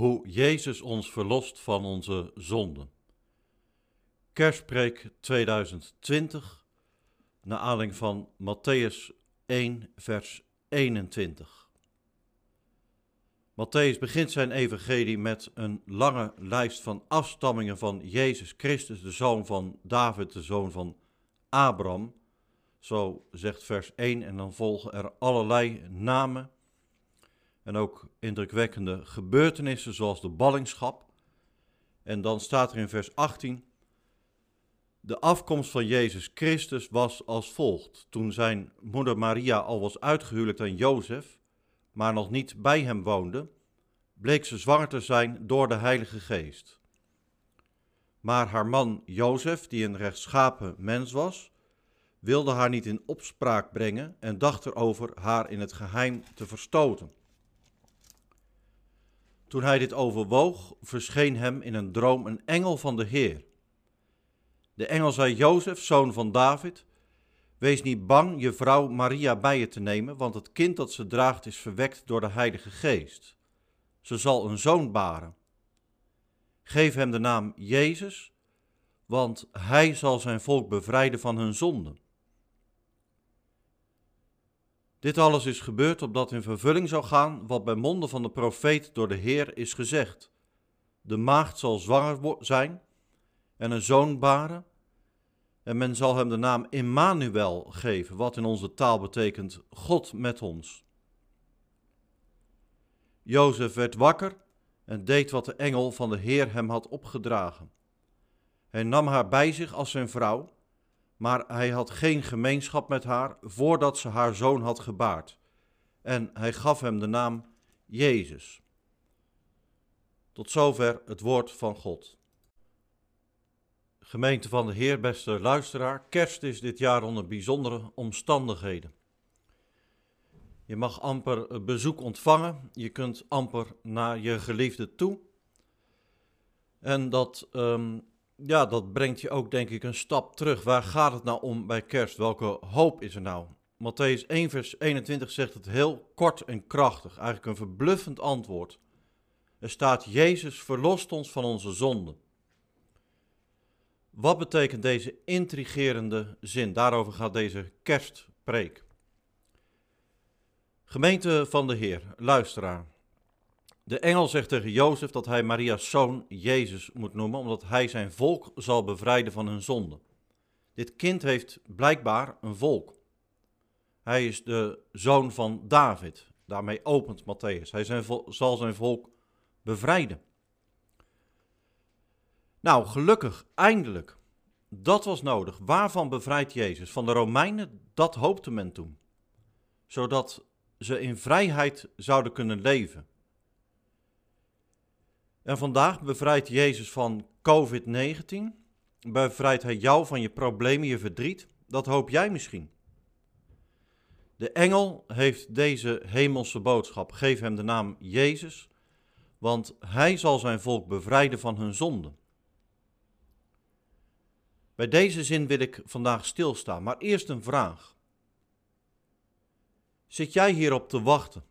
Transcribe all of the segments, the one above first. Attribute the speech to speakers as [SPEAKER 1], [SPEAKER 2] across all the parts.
[SPEAKER 1] hoe Jezus ons verlost van onze zonden. Kerstpreek 2020, naar aanleiding van Matthäus 1, vers 21. Matthäus begint zijn evangelie met een lange lijst van afstammingen van Jezus Christus, de zoon van David, de zoon van Abraham. Zo zegt vers 1 en dan volgen er allerlei namen en ook indrukwekkende gebeurtenissen zoals de ballingschap. En dan staat er in vers 18, de afkomst van Jezus Christus was als volgt. Toen zijn moeder Maria al was uitgehuwelijkd aan Jozef, maar nog niet bij hem woonde, bleek ze zwanger te zijn door de Heilige Geest. Maar haar man Jozef, die een rechtschapen mens was, wilde haar niet in opspraak brengen en dacht erover haar in het geheim te verstoten. Toen hij dit overwoog, verscheen hem in een droom een engel van de Heer. De engel zei: Jozef, zoon van David, wees niet bang je vrouw Maria bij je te nemen, want het kind dat ze draagt is verwekt door de Heilige Geest. Ze zal een zoon baren. Geef hem de naam Jezus, want hij zal zijn volk bevrijden van hun zonden. Dit alles is gebeurd opdat in vervulling zou gaan wat bij monden van de profeet door de Heer is gezegd. De maagd zal zwanger zijn en een zoon baren, en men zal hem de naam Immanuel geven, wat in onze taal betekent God met ons. Jozef werd wakker en deed wat de engel van de Heer hem had opgedragen. Hij nam haar bij zich als zijn vrouw maar hij had geen gemeenschap met haar voordat ze haar zoon had gebaard. En hij gaf hem de naam Jezus. Tot zover het woord van God. Gemeente van de Heer, beste luisteraar, kerst is dit jaar onder bijzondere omstandigheden. Je mag amper bezoek ontvangen, je kunt amper naar je geliefde toe. En dat um, ja, dat brengt je ook denk ik een stap terug. Waar gaat het nou om bij kerst? Welke hoop is er nou? Matthäus 1 vers 21 zegt het heel kort en krachtig, eigenlijk een verbluffend antwoord. Er staat, Jezus verlost ons van onze zonden. Wat betekent deze intrigerende zin? Daarover gaat deze kerstpreek. Gemeente van de Heer, luisteraar. De engel zegt tegen Jozef dat hij Maria's zoon Jezus moet noemen, omdat hij zijn volk zal bevrijden van hun zonde. Dit kind heeft blijkbaar een volk. Hij is de zoon van David. Daarmee opent Matthäus. Hij zal zijn volk bevrijden. Nou, gelukkig, eindelijk. Dat was nodig. Waarvan bevrijdt Jezus? Van de Romeinen? Dat hoopte men toen. Zodat ze in vrijheid zouden kunnen leven. En vandaag bevrijdt Jezus van COVID-19. Bevrijdt Hij jou van je problemen, je verdriet. Dat hoop jij misschien. De engel heeft deze hemelse boodschap. Geef hem de naam Jezus, want hij zal zijn volk bevrijden van hun zonden. Bij deze zin wil ik vandaag stilstaan, maar eerst een vraag. Zit jij hierop te wachten?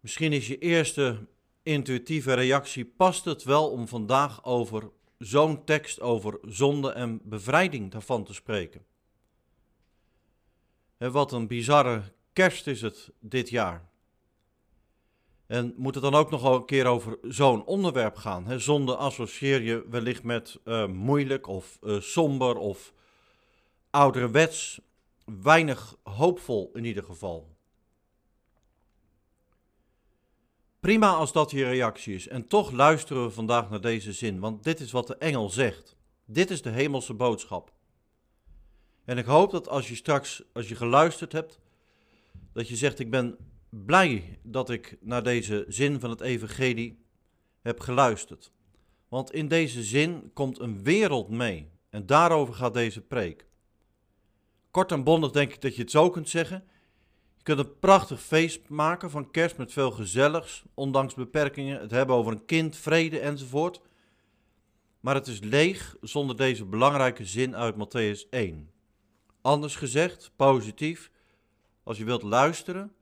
[SPEAKER 1] Misschien is je eerste intuïtieve reactie, past het wel om vandaag over zo'n tekst over zonde en bevrijding daarvan te spreken? En wat een bizarre kerst is het dit jaar. En moet het dan ook nog een keer over zo'n onderwerp gaan? Zonde associeer je wellicht met uh, moeilijk of uh, somber of ouderwets. Weinig hoopvol in ieder geval. Prima als dat je reactie is. En toch luisteren we vandaag naar deze zin, want dit is wat de engel zegt. Dit is de hemelse boodschap. En ik hoop dat als je straks, als je geluisterd hebt, dat je zegt: Ik ben blij dat ik naar deze zin van het Evangelie heb geluisterd. Want in deze zin komt een wereld mee. En daarover gaat deze preek. Kort en bondig denk ik dat je het zo kunt zeggen. Kunt een prachtig feest maken van kerst met veel gezelligs, ondanks beperkingen, het hebben over een kind, vrede enzovoort. Maar het is leeg zonder deze belangrijke zin uit Matthäus 1. Anders gezegd, positief, als je wilt luisteren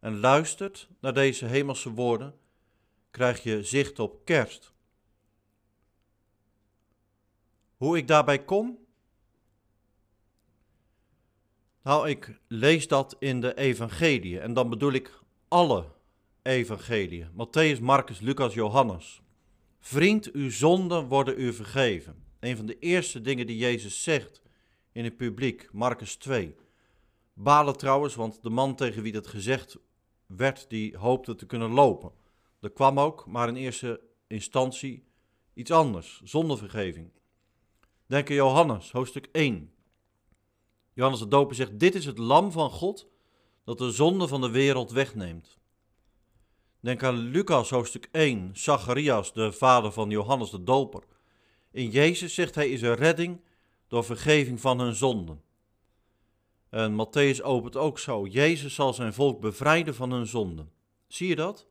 [SPEAKER 1] en luistert naar deze hemelse woorden, krijg je zicht op kerst. Hoe ik daarbij kom? Nou, ik lees dat in de evangelie en dan bedoel ik alle evangelie. Matthäus, Marcus, Lucas, Johannes. Vriend, uw zonden worden u vergeven. Een van de eerste dingen die Jezus zegt in het publiek, Marcus 2. Balen trouwens, want de man tegen wie dat gezegd werd, die hoopte te kunnen lopen. Dat kwam ook, maar in eerste instantie iets anders, zondevergeving. Denk aan Johannes, hoofdstuk 1. Johannes de Doper zegt, dit is het lam van God dat de zonde van de wereld wegneemt. Denk aan Lucas, hoofdstuk 1, Zacharias, de vader van Johannes de Doper. In Jezus zegt hij is een redding door vergeving van hun zonden. En Matthäus opent ook zo, Jezus zal zijn volk bevrijden van hun zonden. Zie je dat?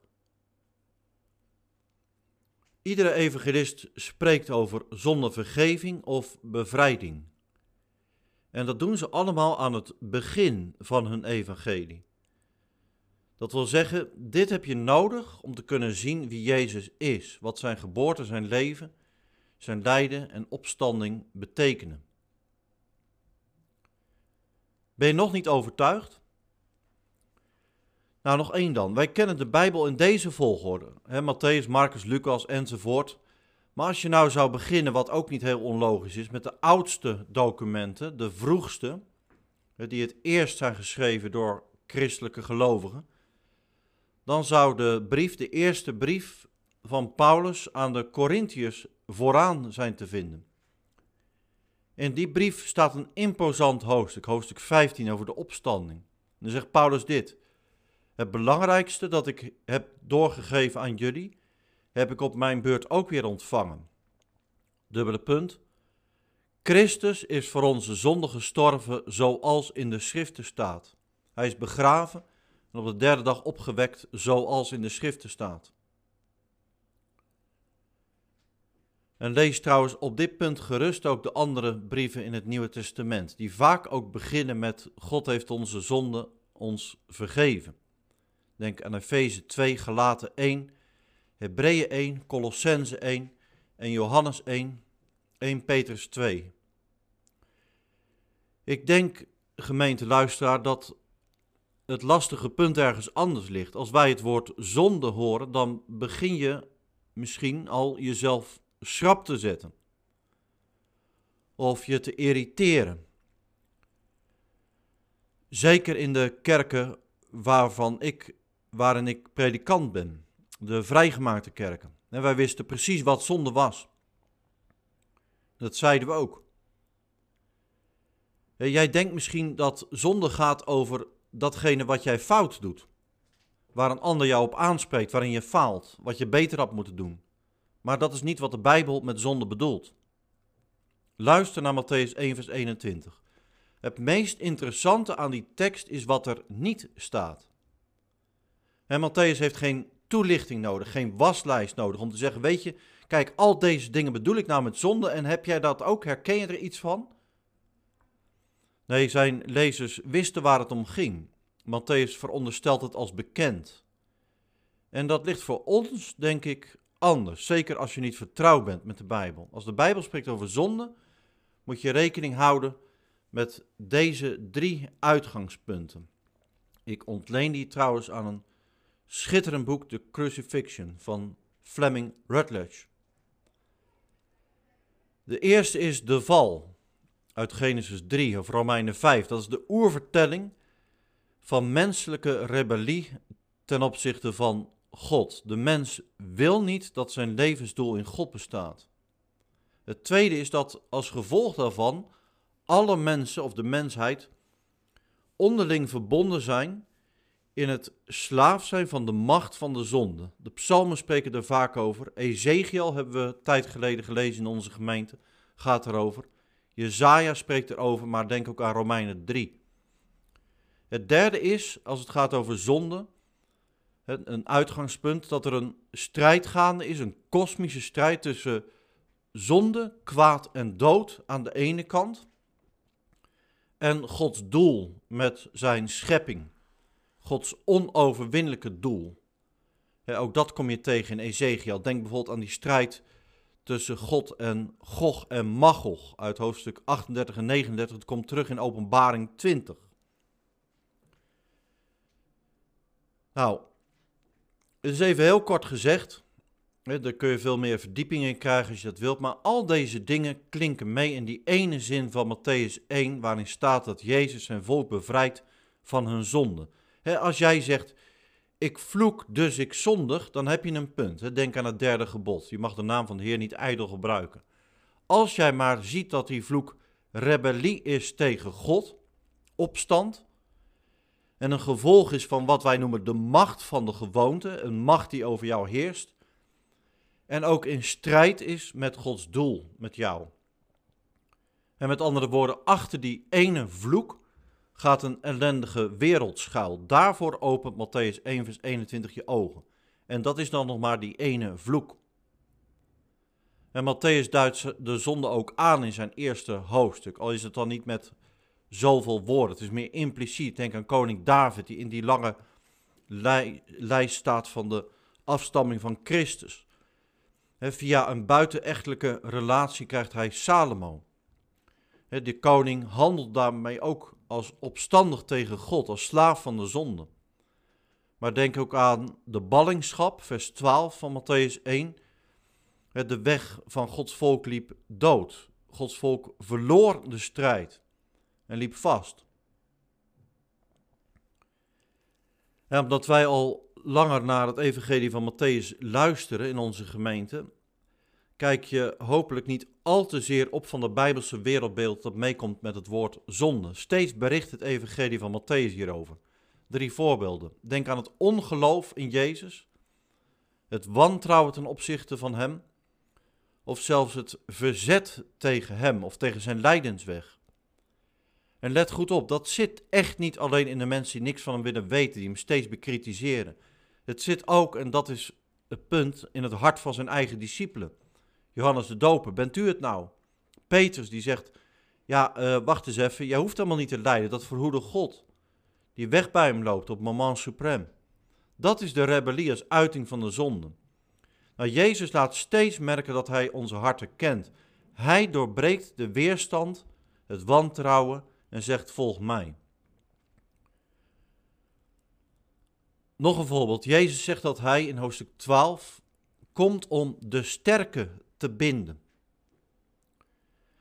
[SPEAKER 1] Iedere evangelist spreekt over zondevergeving of bevrijding. En dat doen ze allemaal aan het begin van hun evangelie. Dat wil zeggen, dit heb je nodig om te kunnen zien wie Jezus is, wat zijn geboorte, zijn leven, zijn lijden en opstanding betekenen. Ben je nog niet overtuigd? Nou, nog één dan. Wij kennen de Bijbel in deze volgorde: hè, Matthäus, Marcus, Lucas enzovoort. Maar als je nou zou beginnen, wat ook niet heel onlogisch is, met de oudste documenten, de vroegste, die het eerst zijn geschreven door christelijke gelovigen, dan zou de brief, de eerste brief van Paulus aan de Corinthiërs vooraan zijn te vinden. In die brief staat een imposant hoofdstuk, hoofdstuk 15 over de opstanding. dan zegt Paulus dit: Het belangrijkste dat ik heb doorgegeven aan jullie, heb ik op mijn beurt ook weer ontvangen. Dubbele punt. Christus is voor onze zonde gestorven zoals in de schriften staat. Hij is begraven en op de derde dag opgewekt zoals in de schriften staat. En lees trouwens op dit punt gerust ook de andere brieven in het Nieuwe Testament, die vaak ook beginnen met God heeft onze zonde ons vergeven. Denk aan Efeze 2, Galaten 1, Hebreeën 1, Colossense 1 en Johannes 1, 1 Petrus 2. Ik denk, gemeente luisteraar, dat het lastige punt ergens anders ligt. Als wij het woord zonde horen, dan begin je misschien al jezelf schrap te zetten. Of je te irriteren. Zeker in de kerken waarvan ik, waarin ik predikant ben, de vrijgemaakte kerken. En wij wisten precies wat zonde was. Dat zeiden we ook. Jij denkt misschien dat zonde gaat over datgene wat jij fout doet. Waar een ander jou op aanspreekt, waarin je faalt, wat je beter had moeten doen. Maar dat is niet wat de Bijbel met zonde bedoelt. Luister naar Matthäus 1, vers 21. Het meest interessante aan die tekst is wat er niet staat. En Matthäus heeft geen toelichting nodig, geen waslijst nodig om te zeggen: Weet je, kijk, al deze dingen bedoel ik nou met zonde en heb jij dat ook? Herken je er iets van? Nee, zijn lezers wisten waar het om ging. Matthäus veronderstelt het als bekend. En dat ligt voor ons, denk ik, anders. Zeker als je niet vertrouwd bent met de Bijbel. Als de Bijbel spreekt over zonde, moet je rekening houden met deze drie uitgangspunten. Ik ontleen die trouwens aan een schitterend boek, The Crucifixion van Fleming Rutledge. De eerste is de val uit Genesis 3 of Romeinen 5. Dat is de oervertelling van menselijke rebellie ten opzichte van God. De mens wil niet dat zijn levensdoel in God bestaat. Het tweede is dat als gevolg daarvan alle mensen of de mensheid onderling verbonden zijn in het slaaf zijn van de macht van de zonde. De psalmen spreken er vaak over. Ezekiel hebben we tijd geleden gelezen in onze gemeente, gaat erover. Jezaja spreekt erover, maar denk ook aan Romeinen 3. Het derde is, als het gaat over zonde, een uitgangspunt dat er een strijd gaande is, een kosmische strijd tussen zonde, kwaad en dood aan de ene kant en Gods doel met zijn schepping, Gods onoverwinnelijke doel. ook dat kom je tegen in Ezekiel. Denk bijvoorbeeld aan die strijd tussen God en Gog en Magog uit hoofdstuk 38 en 39. Het komt terug in Openbaring 20. Nou, het is even heel kort gezegd. Daar kun je veel meer verdieping in krijgen als je dat wilt. Maar al deze dingen klinken mee in die ene zin van Matthäus 1, waarin staat dat Jezus zijn volk bevrijdt van hun zonde. Als jij zegt, ik vloek, dus ik zondig, dan heb je een punt. Denk aan het derde gebod. Je mag de naam van de Heer niet ijdel gebruiken. Als jij maar ziet dat die vloek rebellie is tegen God, opstand, en een gevolg is van wat wij noemen de macht van de gewoonte, een macht die over jou heerst, en ook in strijd is met Gods doel, met jou. En met andere woorden, achter die ene vloek gaat een ellendige wereld schuil. Daarvoor opent Matthäus 1, vers 21 je ogen. En dat is dan nog maar die ene vloek. En Matthäus duidt de zonde ook aan in zijn eerste hoofdstuk, al is het dan niet met zoveel woorden. Het is meer impliciet. Denk aan koning David, die in die lange lijst staat van de afstamming van Christus. via een buitenechtelijke relatie krijgt hij Salomo. De koning handelt daarmee ook als opstandig tegen God, als slaaf van de zonde. Maar denk ook aan de ballingschap, vers 12 van Matthäus 1. De weg van Gods volk liep dood. Gods volk verloor de strijd en liep vast. Omdat wij al langer naar het evangelie van Matthäus luisteren in onze gemeente, kijk je hopelijk niet al te zeer op van de Bijbelse wereldbeeld dat meekomt met het woord zonde. Steeds bericht het evangelie van Matthäus hierover. Drie voorbeelden. Denk aan het ongeloof in Jezus, het wantrouwen ten opzichte van Hem, of zelfs het verzet tegen Hem of tegen zijn lijdensweg. En let goed op, dat zit echt niet alleen in de mensen die niks van hem willen weten, die hem steeds bekritiseren. Het zit ook, en dat is het punt, in het hart van zijn eigen discipelen. Johannes de Doper, bent u het nou? Petrus die zegt, ja, uh, wacht eens even, jij hoeft helemaal niet te lijden, dat verhoede God. Die weg bij hem loopt op moment suprême. Dat is de rebellie als uiting van de zonde. Nou, Jezus laat steeds merken dat hij onze harten kent. Hij doorbreekt de weerstand, het wantrouwen en zegt: Volg mij. Nog een voorbeeld. Jezus zegt dat hij in hoofdstuk 12 komt om de sterke te binden.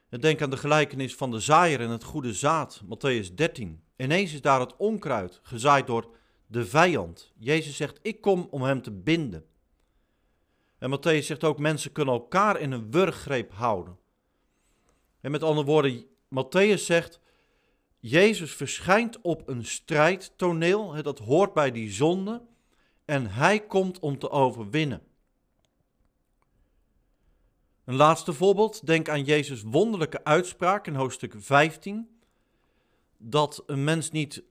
[SPEAKER 1] denk aan de gelijkenis van de zaaier en het goede zaad, Matthäus 13. Ineens is daar het onkruid, gezaaid door de vijand. Jezus zegt, ik kom om hem te binden. En Matthäus zegt ook, mensen kunnen elkaar in een wurggreep houden. En met andere woorden, Matthäus zegt, Jezus verschijnt op een strijdtoneel, dat hoort bij die zonde, en hij komt om te overwinnen. Een laatste voorbeeld, denk aan Jezus' wonderlijke uitspraak in hoofdstuk 15, dat een mens niet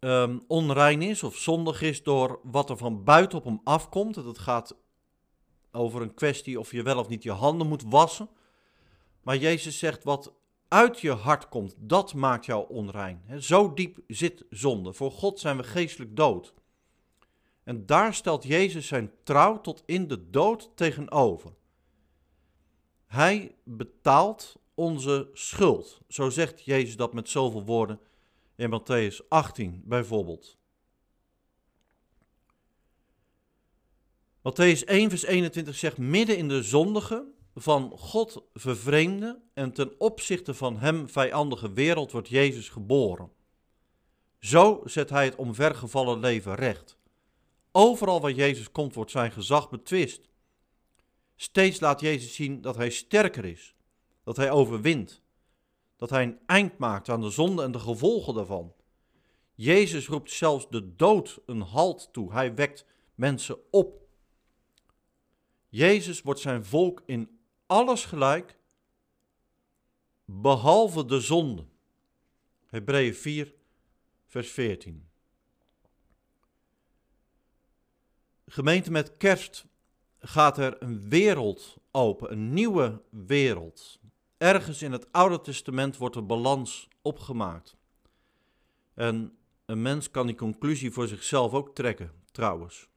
[SPEAKER 1] um, onrein is of zondig is door wat er van buiten op hem afkomt. Het gaat over een kwestie of je wel of niet je handen moet wassen. Maar Jezus zegt wat uit je hart komt, dat maakt jou onrein. Zo diep zit zonde. Voor God zijn we geestelijk dood. En daar stelt Jezus zijn trouw tot in de dood tegenover. Hij betaalt onze schuld. Zo zegt Jezus dat met zoveel woorden in Matthäus 18 bijvoorbeeld. Matthäus 1 vers 21 zegt midden in de zondige van God vervreemde en ten opzichte van hem vijandige wereld wordt Jezus geboren. Zo zet hij het omvergevallen leven recht. Overal waar Jezus komt wordt zijn gezag betwist. Steeds laat Jezus zien dat hij sterker is, dat hij overwint, dat hij een eind maakt aan de zonde en de gevolgen daarvan. Jezus roept zelfs de dood een halt toe. Hij wekt mensen op. Jezus wordt zijn volk in alles gelijk, behalve de zonde. Hebreeën 4, vers 14. Gemeente met kerst gaat er een wereld open, een nieuwe wereld. Ergens in het Oude Testament wordt een balans opgemaakt. En een mens kan die conclusie voor zichzelf ook trekken, trouwens.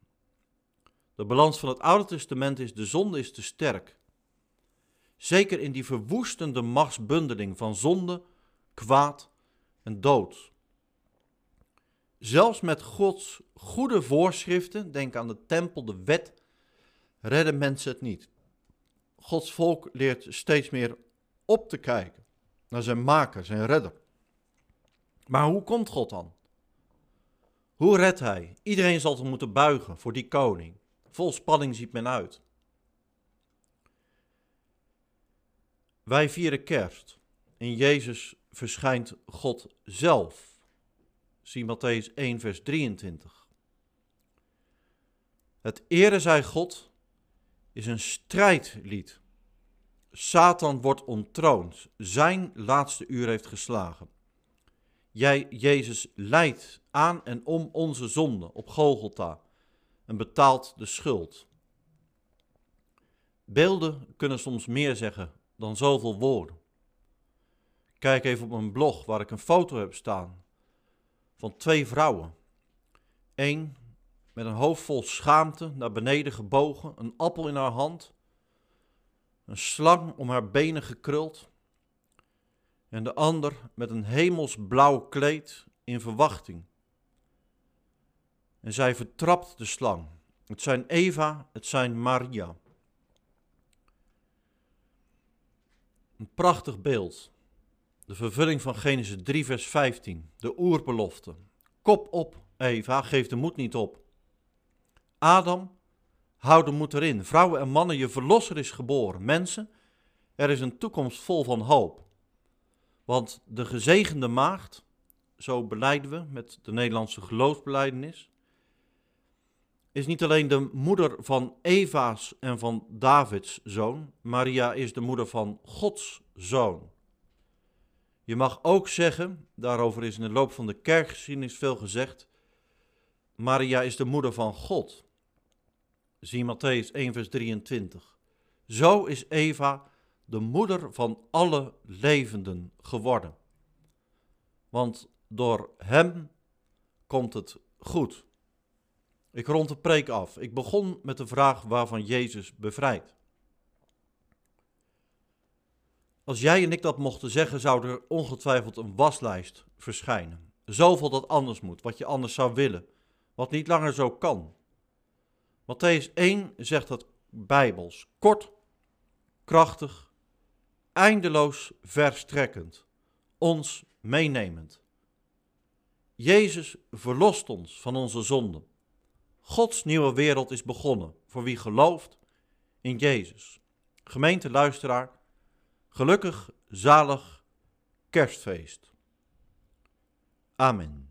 [SPEAKER 1] De balans van het Oude Testament is de zonde is te sterk. Zeker in die verwoestende machtsbundeling van zonde, kwaad en dood. Zelfs met Gods goede voorschriften, denk aan de tempel, de wet, redden mensen het niet. Gods volk leert steeds meer op te kijken naar zijn maker, zijn redder. Maar hoe komt God dan? Hoe redt hij? Iedereen zal zich moeten buigen voor die koning. Vol spanning ziet men uit. Wij vieren kerst. In Jezus verschijnt God zelf. Zie Matthäus 1, vers 23. Het ere zij God is een strijdlied. Satan wordt ontroond. Zijn laatste uur heeft geslagen. Jij, Jezus, leidt aan en om onze zonde op Golgotha en betaalt de schuld. Beelden kunnen soms meer zeggen dan zoveel woorden. Kijk even op mijn blog waar ik een foto heb staan van twee vrouwen. Eén met een hoofd vol schaamte naar beneden gebogen, een appel in haar hand, een slang om haar benen gekruld. En de ander met een hemelsblauw kleed in verwachting. En zij vertrapt de slang. Het zijn Eva, het zijn Maria. Een prachtig beeld. De vervulling van Genesis 3, vers 15. De oerbelofte. Kop op, Eva, geef de moed niet op. Adam, hou de moed erin. Vrouwen en mannen, je verlosser is geboren. Mensen, er is een toekomst vol van hoop. Want de gezegende maagd, zo beleiden we met de Nederlandse geloofsbeleidenis, is niet alleen de moeder van Eva's en van Davids zoon, Maria is de moeder van Gods zoon. Je mag ook zeggen, daarover is in de loop van de kerkgeschiedenis veel gezegd, Maria is de moeder van God. Zie Matthäus 1, vers 23. Zo is Eva de moeder van alle levenden geworden. Want door hem komt het goed. Ik rond de preek af. Ik begon met de vraag waarvan Jezus bevrijdt. Als jij en ik dat mochten zeggen, zou er ongetwijfeld een waslijst verschijnen. Zoveel dat anders moet, wat je anders zou willen, wat niet langer zo kan. Matthäus 1 zegt dat bijbels, kort, krachtig, eindeloos verstrekkend, ons meenemend. Jezus verlost ons van onze zonden. Gods nieuwe wereld is begonnen voor wie gelooft in Jezus. Gemeente luisteraar, gelukkig, zalig kerstfeest. Amen.